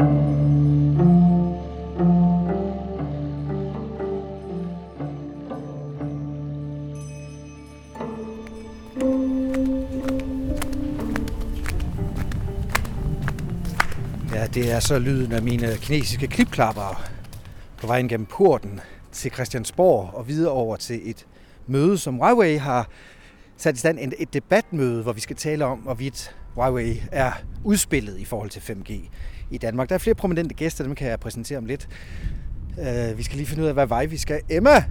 Ja, det er så lyden af mine kinesiske klipklapper på vejen gennem porten til Christiansborg og videre over til et møde, som Huawei har sat i stand. Et debatmøde, hvor vi skal tale om, hvorvidt Huawei er udspillet i forhold til 5G i Danmark. Der er flere prominente gæster, dem kan jeg præsentere om lidt. Uh, vi skal lige finde ud af, hvad vej vi skal. Emma!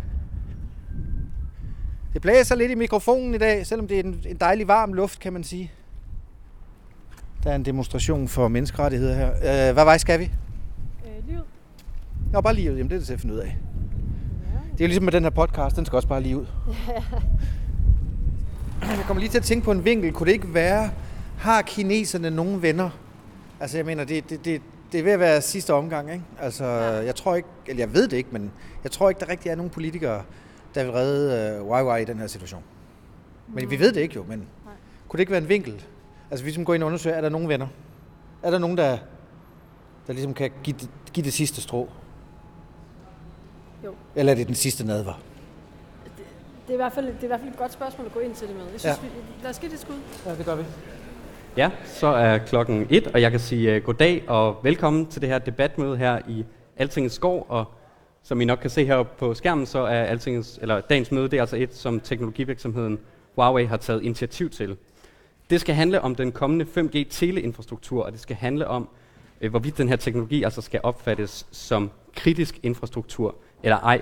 Det blæser lidt i mikrofonen i dag, selvom det er en, en dejlig varm luft, kan man sige. Der er en demonstration for menneskerettigheder her. Uh, hvad vej skal vi? Øh, livet. Nå, bare lige ud. Jamen, det er det til at finde ud af. Det er jo ligesom med den her podcast, den skal også bare lige ud. Jeg kommer lige til at tænke på en vinkel. Kunne det ikke være, har kineserne nogen venner? Altså, jeg mener, det, det, det, det er ved at være sidste omgang, ikke? Altså, jeg tror ikke, eller jeg ved det ikke, men jeg tror ikke, der rigtig er nogen politikere, der vil redde uh, Huawei i den her situation. Men vi ved det ikke jo, men kunne det ikke være en vinkel? Altså, vi som går ind og undersøger, er der nogen venner? Er der nogen, der, der ligesom kan give det, give det sidste strå? Jo. Eller er det den sidste nadver? Det er, i hvert fald, det er i hvert fald et godt spørgsmål at gå ind til det med. Jeg synes, Ja. ja. vi, lad os give det et skud. Ja, det gør vi. Ja, så er klokken et, og jeg kan sige uh, goddag og velkommen til det her debatmøde her i Altingets Skov. Og som I nok kan se heroppe på skærmen, så er Altingets, eller dagens møde, det er altså et, som teknologivirksomheden Huawei har taget initiativ til. Det skal handle om den kommende 5G-teleinfrastruktur, og det skal handle om, uh, hvorvidt den her teknologi altså skal opfattes som kritisk infrastruktur eller ej.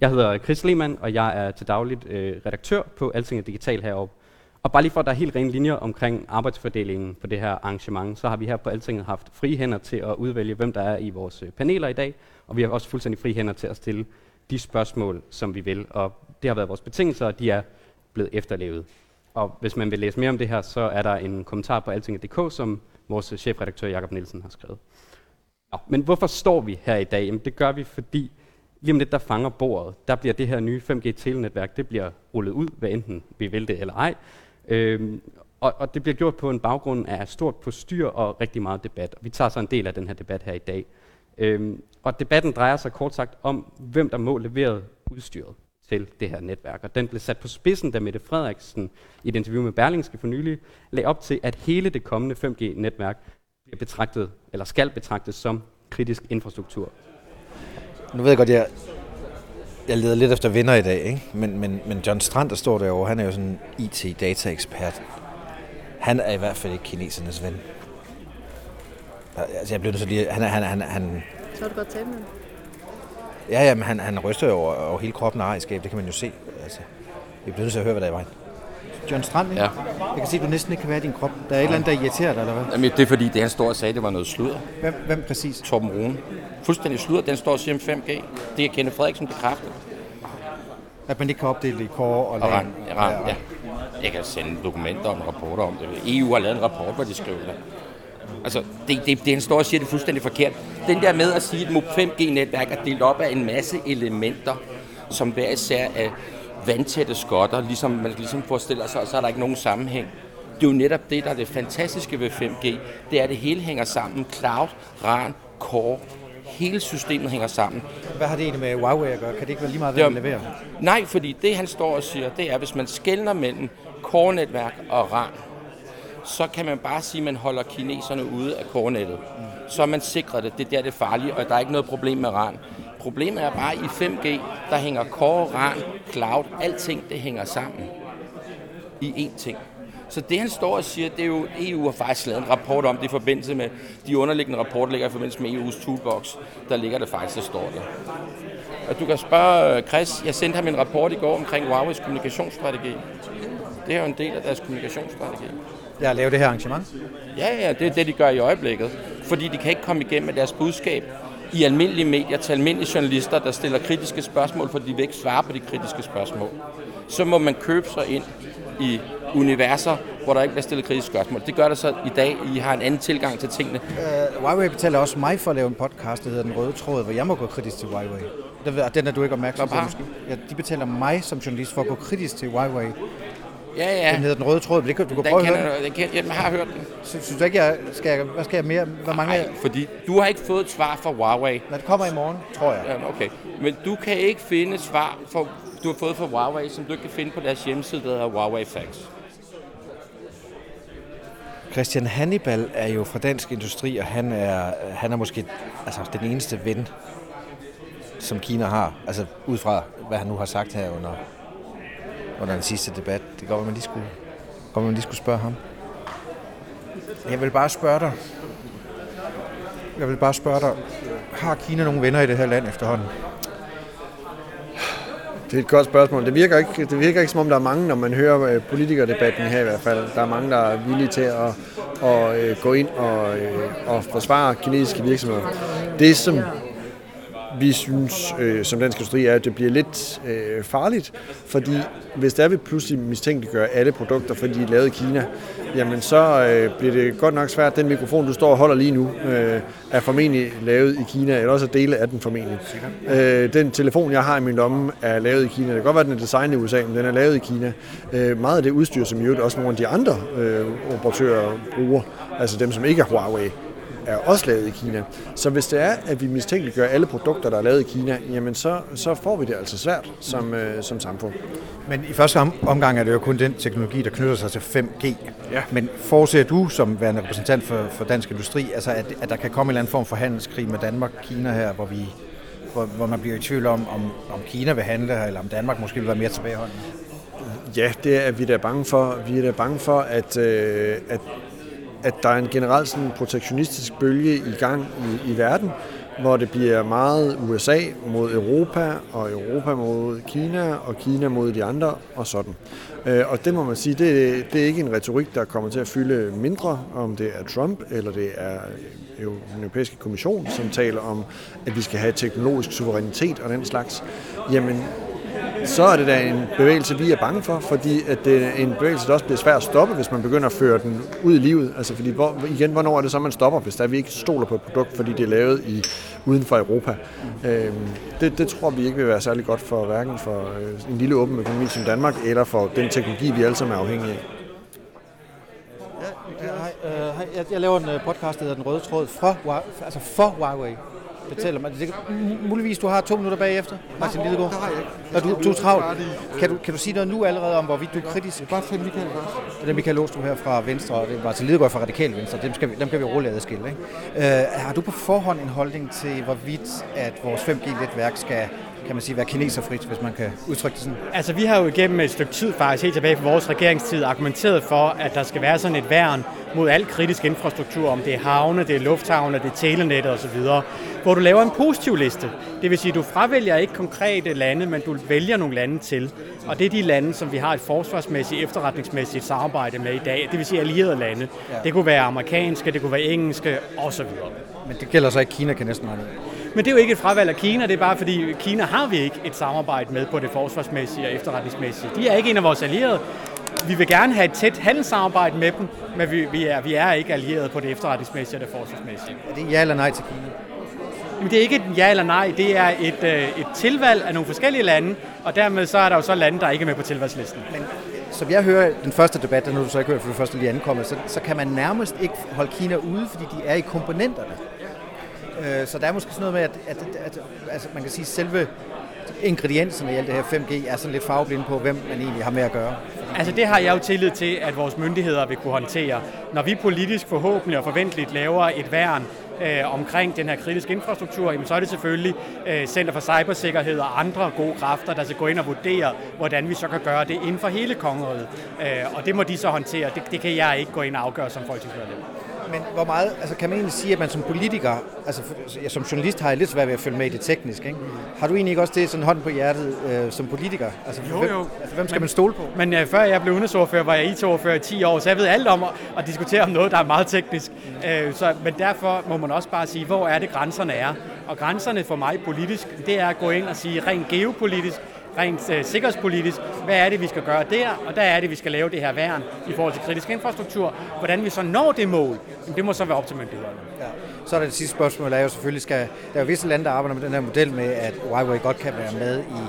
Jeg hedder Chris Lehmann, og jeg er til dagligt uh, redaktør på Altinget Digital heroppe. Og bare lige for, at der er helt rene linjer omkring arbejdsfordelingen på det her arrangement, så har vi her på Altinget haft frie hænder til at udvælge, hvem der er i vores øh, paneler i dag, og vi har også fuldstændig frie hænder til at stille de spørgsmål, som vi vil. Og det har været vores betingelser, og de er blevet efterlevet. Og hvis man vil læse mere om det her, så er der en kommentar på altinget.dk, som vores øh, chefredaktør Jakob Nielsen har skrevet. Nå, men hvorfor står vi her i dag? Jamen, det gør vi, fordi lige om lidt, der fanger bordet. Der bliver det her nye 5G-telenetværk, det bliver rullet ud, hvad enten vi vil det eller ej. Øhm, og, og det bliver gjort på en baggrund af stort postyr og rigtig meget debat. Vi tager så en del af den her debat her i dag. Øhm, og debatten drejer sig kort sagt om, hvem der må levere udstyret til det her netværk. Og den blev sat på spidsen, da Mette Frederiksen i et interview med Berlingske for nylig lagde op til, at hele det kommende 5G-netværk bliver betragtet, eller skal betragtes som kritisk infrastruktur. Nu ved jeg godt, jeg, jeg leder lidt efter vinder i dag, ikke? Men, men, men John Strand, der står derovre, han er jo sådan en IT-data-ekspert. Han er i hvert fald ikke kinesernes ven. Altså, jeg blev nødt til lige... Han, han, han, han, Så er det godt tale med. ja, ja, men han, han ryster jo over, over hele kroppen af ejerskab, det kan man jo se. Altså, vi bliver nødt til at høre, hvad der er i vejen. John Strand, ikke? Ja. Jeg kan se, at du næsten ikke kan være i din krop. Der er et eller andet, der irriterer dig, eller hvad? Jamen, det er fordi, det han står og sagde, det var noget sludder. Hvem, hvem præcis? Torben Rune. Fuldstændig sludder. Den står og siger om 5G. Det er Kenneth Frederiksen bekræftet. At man ikke kan opdele det i kår og Og lag. rand, rand, ja. Jeg kan sende dokumenter om rapporter om det. EU har lavet en rapport, hvor de skriver det. Altså, det, det, det han står og siger, det er fuldstændig forkert. Den der med at sige, at et 5G-netværk er delt op af en masse elementer, som hver især er vandtætte skotter, ligesom man ligesom forestiller sig, og så er der ikke nogen sammenhæng. Det er jo netop det, der er det fantastiske ved 5G. Det er, at det hele hænger sammen. Cloud, RAN, Core, hele systemet hænger sammen. Hvad har det egentlig med Huawei at gøre? Kan det ikke være lige meget, hvad er- leverer? Nej, fordi det han står og siger, det er, at hvis man skældner mellem core-netværk og RAN, så kan man bare sige, at man holder kineserne ude af core-nettet. Så er man sikret det. Det er der, det er farligt, og der er ikke noget problem med RAN. Problemet er bare, at i 5G, der hænger core, RAN, cloud, alting, det hænger sammen i én ting. Så det han står og siger, det er jo, EU har faktisk lavet en rapport om det i forbindelse med, de underliggende rapporter ligger i forbindelse med EU's toolbox, der ligger det faktisk, der står der. Og du kan spørge øh, Chris, jeg sendte ham en rapport i går omkring Huawei's kommunikationsstrategi. Det er jo en del af deres kommunikationsstrategi. Jeg har lavet det her arrangement. Ja, ja, det er det, de gør i øjeblikket. Fordi de kan ikke komme igennem med deres budskab i almindelige medier til almindelige journalister, der stiller kritiske spørgsmål, fordi de vil ikke svare på de kritiske spørgsmål. Så må man købe sig ind i universer, hvor der ikke bliver stillet kritiske spørgsmål. Det gør der så i dag. I har en anden tilgang til tingene. Uh, Huawei betaler også mig for at lave en podcast, der hedder Den Røde Tråd, hvor jeg må gå kritisk til Huawei. Den, er du ikke opmærksom på? Ja, de betaler mig som journalist for at gå kritisk til Huawei. Ja, ja. Den hedder Den Røde Tråd, men det kan, du kan Den prøve at kender høre du, den kender, jeg har hørt den. den. Synes, synes du ikke, jeg skal, hvad skal jeg mere? Hvor mange? Nej, fordi du har ikke fået et svar fra Huawei. Når det kommer i morgen, tror jeg. Ja, okay. Men du kan ikke finde et svar, for, du har fået fra Huawei, som du ikke kan finde på deres hjemmeside, der hedder Huawei Facts. Christian Hannibal er jo fra Dansk Industri, og han er, han er måske altså, den eneste ven, som Kina har. Altså ud fra, hvad han nu har sagt her under, under den sidste debat. Det går, at man lige skulle, går, at man lige skulle spørge ham. Jeg vil bare spørge dig. Jeg vil bare spørge dig. Har Kina nogle venner i det her land efterhånden? Det er et godt spørgsmål. Det virker ikke, det virker ikke som om, der er mange, når man hører øh, politikerdebatten her i hvert fald. Der er mange, der er villige til at, at øh, gå ind og, øh, og forsvare kinesiske virksomheder. Det, som vi synes øh, som dansk industri er, at det bliver lidt øh, farligt, fordi hvis der vi pludselig mistænkeliggør alle produkter, fordi de er lavet i Kina, jamen så øh, bliver det godt nok svært. Den mikrofon, du står og holder lige nu, øh, er formentlig lavet i Kina, eller også er dele af den formentlig. Øh, den telefon, jeg har i min lomme, er lavet i Kina. Det kan godt være, at den er designet i USA, men den er lavet i Kina. Øh, meget af det udstyr, som i øvrigt også nogle af de andre øh, operatører bruger, altså dem, som ikke er Huawei, er også lavet i Kina. Så hvis det er, at vi mistænkeliggør alle produkter, der er lavet i Kina, jamen så, så får vi det altså svært som, øh, som samfund. Men i første om- omgang er det jo kun den teknologi, der knytter sig til 5G. Ja. Men forudser du som værende repræsentant for, for dansk industri, altså at, at der kan komme en eller anden form for handelskrig med Danmark og Kina her, hvor, vi, hvor, hvor man bliver i tvivl om, om, om Kina vil handle her, eller om Danmark måske vil være mere tilbageholdende? Ja, det er vi da bange for. Vi er da bange for, at, øh, at, at der er en generelt sådan protektionistisk bølge i gang i, i verden, hvor det bliver meget USA mod Europa, og Europa mod Kina, og Kina mod de andre, og sådan. Øh, og det må man sige, det, det er ikke en retorik, der kommer til at fylde mindre, om det er Trump, eller det er den europæiske kommission, som taler om, at vi skal have teknologisk suverænitet og den slags. Jamen, så er det da en bevægelse, vi er bange for, fordi at det er en bevægelse, der også bliver svær at stoppe, hvis man begynder at føre den ud i livet. Altså fordi, hvor, igen, hvornår er det så, man stopper, hvis der vi ikke stoler på et produkt, fordi det er lavet i, uden for Europa. Øhm, det, det tror vi ikke vil være særlig godt for hverken for øh, en lille åben økonomi som Danmark, eller for den teknologi, vi alle sammen er afhængige af. Ja, øh, hej, øh, hej. Jeg, jeg laver en øh, podcast, der hedder Den Røde Tråd, fra, altså for Huawei. Fortæller mig. Det, muligvis du har to minutter bagefter, Martin Lidegaard. det har jeg ikke. Du, du er travlt. Kan du, kan du sige noget nu allerede om, hvorvidt du er kritisk? Bare til Michael først. Det er Michael Åstrup her fra Venstre, og det er Martin Lidegaard fra Radikale Venstre. Dem, skal vi, dem kan vi roligt adskille. Ikke? Øh, har du på forhånd en holdning til, hvorvidt at vores 5G-netværk skal kan man sige, være kineserfrit, hvis man kan udtrykke det sådan? Altså, vi har jo igennem et stykke tid faktisk, helt tilbage fra vores regeringstid, argumenteret for, at der skal være sådan et værn mod al kritisk infrastruktur, om det er havne, det er lufthavne, det er telenettet osv., hvor du laver en positiv liste. Det vil sige, at du fravælger ikke konkrete lande, men du vælger nogle lande til. Og det er de lande, som vi har et forsvarsmæssigt, efterretningsmæssigt samarbejde med i dag. Det vil sige allierede lande. Det kunne være amerikanske, det kunne være engelske osv. Men det gælder så ikke Kina, kan næsten regne. Men det er jo ikke et fravalg af Kina, det er bare fordi Kina har vi ikke et samarbejde med på det forsvarsmæssige og efterretningsmæssige. De er ikke en af vores allierede. Vi vil gerne have et tæt handelssamarbejde med dem, men vi, vi, er, vi er ikke allierede på det efterretningsmæssige og det forsvarsmæssige. Er det ja eller nej til Kina? Men det er ikke et ja eller nej, det er et, øh, et tilvalg af nogle forskellige lande, og dermed så er der jo så lande, der ikke er med på tilvalgslisten. Men Som jeg hører den første debat, den har du så ikke hørt, for du først lige ankommet, så, så kan man nærmest ikke holde Kina ude, fordi de er i komponenterne. Øh, så der er måske sådan noget med, at, at, at, at altså, man kan sige, at selve ingredienserne i alt det her 5G er sådan lidt farveblinde på, hvem man egentlig har med at gøre. Altså det har jeg jo tillid til, at vores myndigheder vil kunne håndtere. Når vi politisk forhåbentlig og forventeligt laver et værn øh, omkring den her kritiske infrastruktur, jamen, så er det selvfølgelig øh, Center for Cybersikkerhed og andre gode kræfter, der skal gå ind og vurdere, hvordan vi så kan gøre det inden for hele kongeriget. Øh, og det må de så håndtere. Det, det kan jeg ikke gå ind og afgøre som folketingsmedlem. Men hvor meget, altså kan man egentlig sige, at man som politiker, altså som journalist har jeg lidt svært ved at følge med i det tekniske, ikke? Har du egentlig ikke også det sådan hånden på hjertet øh, som politiker? Altså, Jo, hvem, jo. Altså, hvem skal man stole på? Men øh, før jeg blev udenrigsordfører, var jeg IT-ordfører i 10 år, så jeg ved alt om at, at diskutere om noget, der er meget teknisk. Øh, så, men derfor må man også bare sige, hvor er det grænserne er. Og grænserne for mig politisk, det er at gå ind og sige rent geopolitisk, rent øh, sikkerhedspolitisk, hvad er det, vi skal gøre der, og der er det, vi skal lave det her værn i forhold til kritisk infrastruktur. Hvordan vi så når det mål, jamen, det må så være op til myndighederne. Ja. Så er der det sidste spørgsmål, er jo selvfølgelig, skal, der er jo visse lande, der arbejder med den her model med, at Huawei godt kan være med i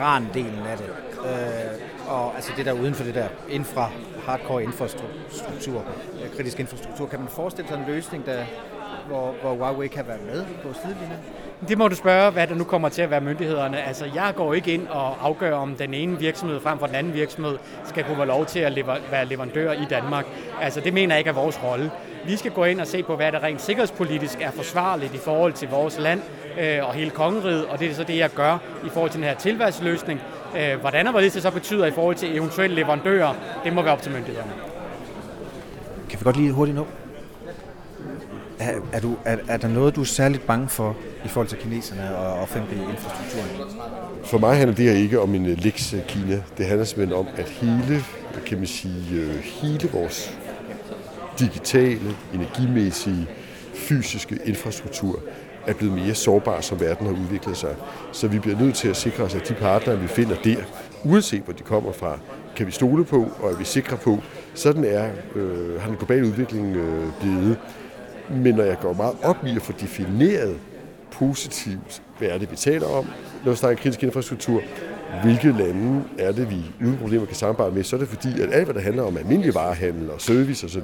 RAN-delen af det. Øh, og altså det der uden for det der infra, hardcore infrastruktur, kritisk infrastruktur. Kan man forestille sig en løsning, der, hvor, hvor Huawei kan være med på sidelinjen? Det må du spørge, hvad der nu kommer til at være myndighederne. Altså, jeg går ikke ind og afgør, om den ene virksomhed frem for den anden virksomhed skal kunne være lov til at lever, være leverandør i Danmark. Altså, det mener jeg ikke er vores rolle. Vi skal gå ind og se på, hvad der rent sikkerhedspolitisk er forsvarligt i forhold til vores land øh, og hele kongeriget, og det er så det, jeg gør i forhold til den her tilværelsesløsning. Øh, hvordan og hvad det så betyder i forhold til eventuelle leverandører, det må være op til myndighederne. Kan vi godt lige hurtigt nå? Er, er, du, er, er der noget, du er særligt bange for i forhold til kineserne og, og 5G-infrastrukturen? For mig handler det her ikke om en øh, lex Kina. Det handler simpelthen om, at hele, kan man sige, øh, hele vores digitale, energimæssige, fysiske infrastruktur er blevet mere sårbar, som verden har udviklet sig. Så vi bliver nødt til at sikre os, at de partnere, vi finder der, uanset hvor de kommer fra, kan vi stole på, og er vi sikre på. Sådan er, øh, har den globale udvikling øh, blevet. Men når jeg går meget op i at få defineret positivt, hvad er det, vi taler om, når vi snakker kritisk infrastruktur, hvilke lande er det, vi uden problemer kan samarbejde med, så er det fordi, at alt, hvad der handler om almindelig varehandel og service osv.,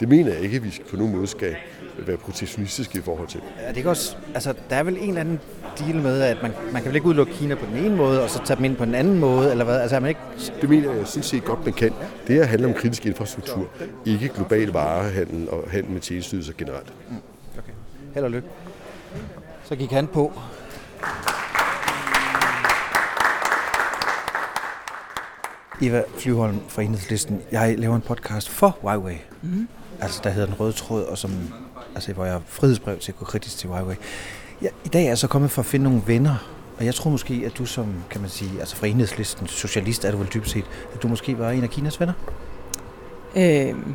det mener jeg ikke, at vi på nogen måde skal være protektionistiske i forhold til. Er det ikke også, altså, der er vel en eller anden deal med, at man, man kan vel ikke udelukke Kina på den ene måde, og så tage dem ind på den anden måde, eller hvad? Altså, er man ikke... Det mener jeg synes set godt, man kan. Det her handler om kritisk infrastruktur, ikke global varehandel og handel med tjenesteydelser generelt. Mm, okay. Held og lykke. Så gik han på. Eva Flyvholm fra Enhedslisten. Jeg laver en podcast for Huawei. Mm. Altså, der hedder Den Røde Tråd, og som, altså, hvor jeg har frihedsbrev til at gå kritisk til Huawei. Ja, I dag er jeg så kommet for at finde nogle venner, og jeg tror måske, at du som, kan man sige, altså fra Enhedslisten, socialist er du vel dybest set, at du måske var en af Kinas venner? Øhm.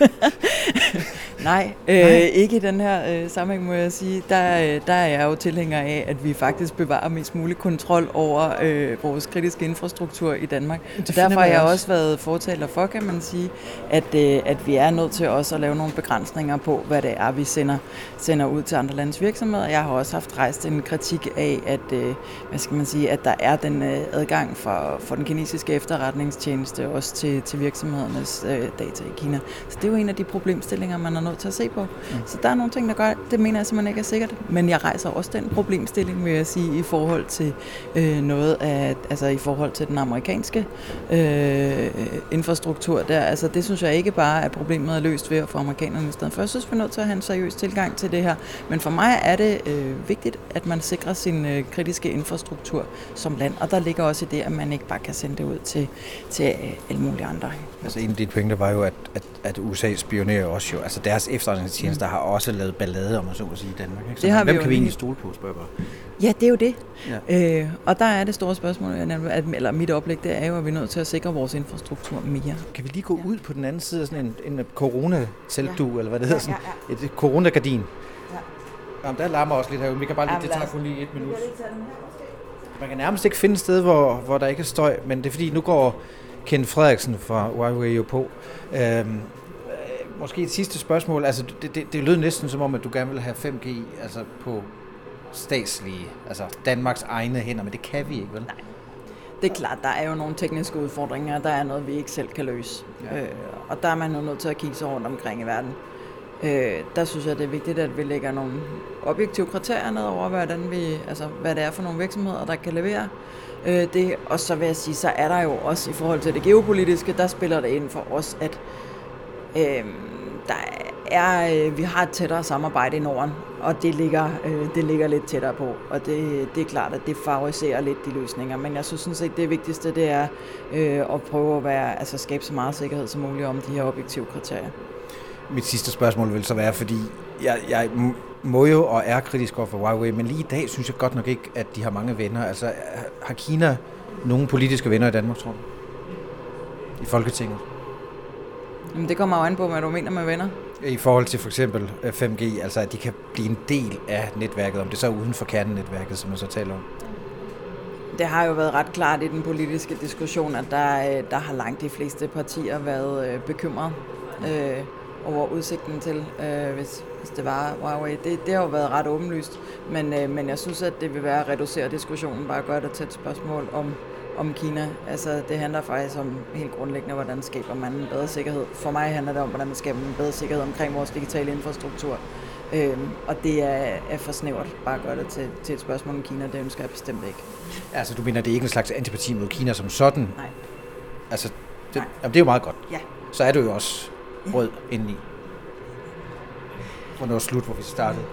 Nej, øh, Nej, ikke i den her øh, sammenhæng må jeg sige. Der, øh, der er jeg jo tilhænger af, at vi faktisk bevarer mest mulig kontrol over øh, vores kritiske infrastruktur i Danmark. Det Derfor har jeg også. også været fortaler for, kan man sige, at, øh, at vi er nødt til også at lave nogle begrænsninger på, hvad det er, vi sender, sender ud til andre landes virksomheder. Jeg har også haft rejst en kritik af, at, øh, hvad skal man sige, at der er den øh, adgang for, for den kinesiske efterretningstjeneste også til, til virksomhedernes øh, data i Kina. Så det er jo en af de problemstillinger, man er nødt til at se på. Mm. Så der er nogle ting, der gør, det mener jeg simpelthen ikke er sikkert. Men jeg rejser også den problemstilling, vil jeg sige, i forhold til øh, noget af, altså i forhold til den amerikanske øh, infrastruktur der. Altså det synes jeg ikke bare er problemet er løst ved at få amerikanerne i stedet for. Jeg synes, vi er nødt til at have en seriøs tilgang til det her. Men for mig er det øh, vigtigt, at man sikrer sin øh, kritiske infrastruktur som land. Og der ligger også i det, at man ikke bare kan sende det ud til, til alle mulige andre. Altså en af dine pointer var jo, at, at, at USA spionerer også jo. Altså deres efterretningstjenester mm. har også lavet ballade, om man så må sige, i Danmark. Ikke? Så det har hvem vi kan vi egentlig stole på, spørger bare. Ja, det er jo det. Ja. Øh, og der er det store spørgsmål, at, eller mit oplæg, det er jo, at vi er nødt til at sikre vores infrastruktur mere. Kan vi lige gå ud på den anden side af sådan en, en corona-teltdu, ja. eller hvad det hedder, sådan ja, ja, ja. et coronagardin? Ja. Jamen, der larmer også lidt herude. Vi kan bare lige, det tager kun lige et minut. Man kan nærmest ikke finde et sted, hvor, hvor der ikke er støj, men det er fordi, nu går Ken Frederiksen fra Huawei jo på. Øhm, måske et sidste spørgsmål. Altså, det, det, det lød næsten som om, at du gerne vil have 5G altså på statslige, altså Danmarks egne hænder, men det kan vi ikke, vel? Nej. Det er klart, der er jo nogle tekniske udfordringer, der er noget, vi ikke selv kan løse. Ja. Øh, og der er man jo nødt til at kigge sig rundt omkring i verden. Øh, der synes jeg, det er vigtigt, at vi lægger nogle objektive kriterier ned over, hvordan vi, altså, hvad det er for nogle virksomheder, der kan levere øh, det. Og så vil jeg sige, så er der jo også i forhold til det geopolitiske, der spiller det ind for os, at øh, der er, øh, vi har et tættere samarbejde i Norden, og det ligger, øh, det ligger lidt tættere på. Og det, det er klart, at det favoriserer lidt de løsninger. Men jeg synes sådan set, det vigtigste det er øh, at prøve at være, altså skabe så meget sikkerhed som muligt om de her objektive kriterier. Mit sidste spørgsmål vil så være, fordi jeg, jeg må jo og er kritisk over for Huawei, men lige i dag synes jeg godt nok ikke, at de har mange venner. Altså, har Kina nogle politiske venner i Danmark, tror du? I Folketinget? Jamen, det kommer jo an på, hvad du mener med venner. I forhold til for eksempel 5G, øh, altså at de kan blive en del af netværket, om det så er uden for kernenetværket, som man så taler om. Det har jo været ret klart i den politiske diskussion, at der, øh, der har langt de fleste partier været øh, bekymret. Over udsigten til, øh, hvis, hvis det var Huawei. Det, det har jo været ret åbenlyst, men, øh, men jeg synes, at det vil være at reducere diskussionen, bare gøre det til et spørgsmål om, om Kina. Altså, det handler faktisk om helt grundlæggende, hvordan skaber man en bedre sikkerhed. For mig handler det om, hvordan man skaber en bedre sikkerhed omkring vores digitale infrastruktur. Øhm, og det er, er for snævert bare at gøre det til, til et spørgsmål om Kina. Det ønsker jeg bestemt ikke. Altså, du mener, det er ikke en slags antipati mod Kina som sådan? Nej. Altså, det, jamen, det er jo meget godt. Ja. Så er du jo også rød indeni. Hvornår slut, hvor vi startede?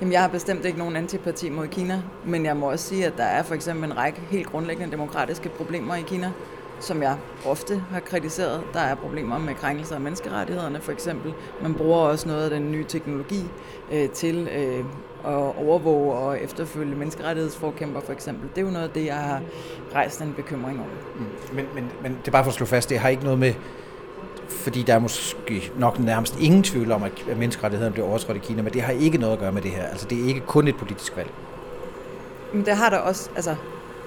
Jamen, jeg har bestemt ikke nogen antipati mod Kina, men jeg må også sige, at der er for eksempel en række helt grundlæggende demokratiske problemer i Kina, som jeg ofte har kritiseret. Der er problemer med krænkelser af menneskerettighederne, for eksempel. Man bruger også noget af den nye teknologi øh, til øh, at overvåge og efterfølge menneskerettighedsforkæmper, for eksempel. Det er jo noget af det, jeg har rejst en bekymring over. Mm. Men, men, men det er bare for at slå fast, det har ikke noget med fordi der er måske nok nærmest ingen tvivl om, at menneskerettighederne bliver overtrådt i Kina, men det har ikke noget at gøre med det her. Altså, det er ikke kun et politisk valg. Men det har der også, altså,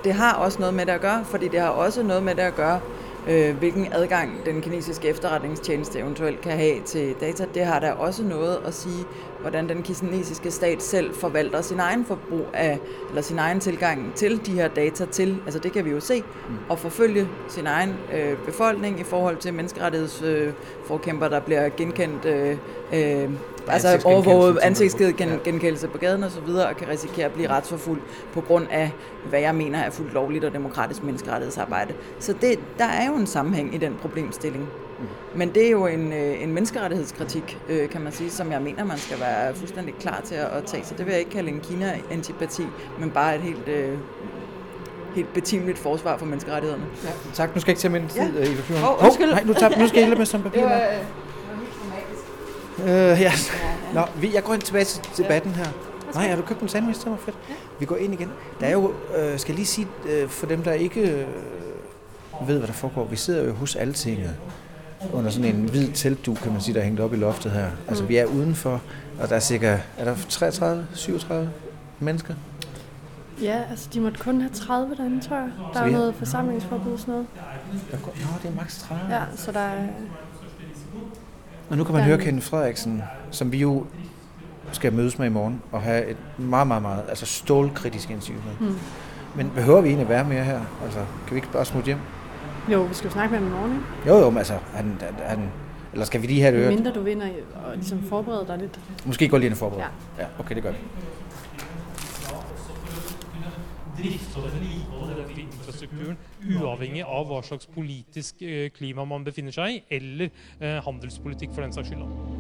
det har også noget med det at gøre, fordi det har også noget med det at gøre, øh, hvilken adgang den kinesiske efterretningstjeneste eventuelt kan have til data. Det har der også noget at sige, hvordan den kinesiske stat selv forvalter sin egen forbrug af, eller sin egen tilgang til de her data til, altså det kan vi jo se, og forfølge sin egen øh, befolkning i forhold til menneskerettighedsforkæmper, øh, der bliver genkendt øh, øh, altså overvåget ansigtsgenkendelse på gaden og så videre, og kan risikere at blive retsforfulgt på grund af, hvad jeg mener er fuldt lovligt og demokratisk menneskerettighedsarbejde. Så det, der er jo en sammenhæng i den problemstilling. Mm. Men det er jo en, øh, en menneskerettighedskritik, øh, kan man sige, som jeg mener, man skal være fuldstændig klar til at tage. Så det vil jeg ikke kalde en Kina-antipati, men bare et helt, øh, helt betimeligt forsvar for menneskerettighederne. Ja, tak. Nu skal jeg ikke tage min tid, ja. Eva Flyveren. Oh, undskyld. Oh, nej, nu, tager, nu skal jeg hælde med som papir. Øh, ja. Nå, vi, jeg går ind tilbage til debatten her. Nej, har du købt en sandwich? Det var fedt. Vi går ind igen. Der er jo, øh, skal jeg lige sige, øh, for dem, der ikke øh, ved, hvad der foregår, vi sidder jo hos Altinget under sådan en hvid teltdug, kan man sige, der er hængt op i loftet her. Altså, vi er udenfor, og der er cirka, er der 33, 37 mennesker? Ja, altså de måtte kun have 30 derinde, tror jeg. Der er noget forsamlingsforbud og sådan noget. Der går, nå, det er maks 30. Ja, så der er... Og nu kan man høre Kenneth Frederiksen, som vi jo skal mødes med i morgen, og have et meget, meget, meget altså stålkritisk interview med. Hmm. Men behøver vi egentlig være mere her? Altså, kan vi ikke bare smutte hjem? Jo, vi skal jo snakke med ham i morgen, ikke? Jo, jo, men altså, han, han, eller skal vi lige have det øret? Mindre du vinder og ligesom forberede dig lidt. Måske gå lige ind og forberede. Ja. ja. okay, det gør vi drift og vedlikehold av infrastrukturen, uavhengig av hva slags politisk eh, klima man befinner seg i, eller eh, handelspolitikk for den saks skyld.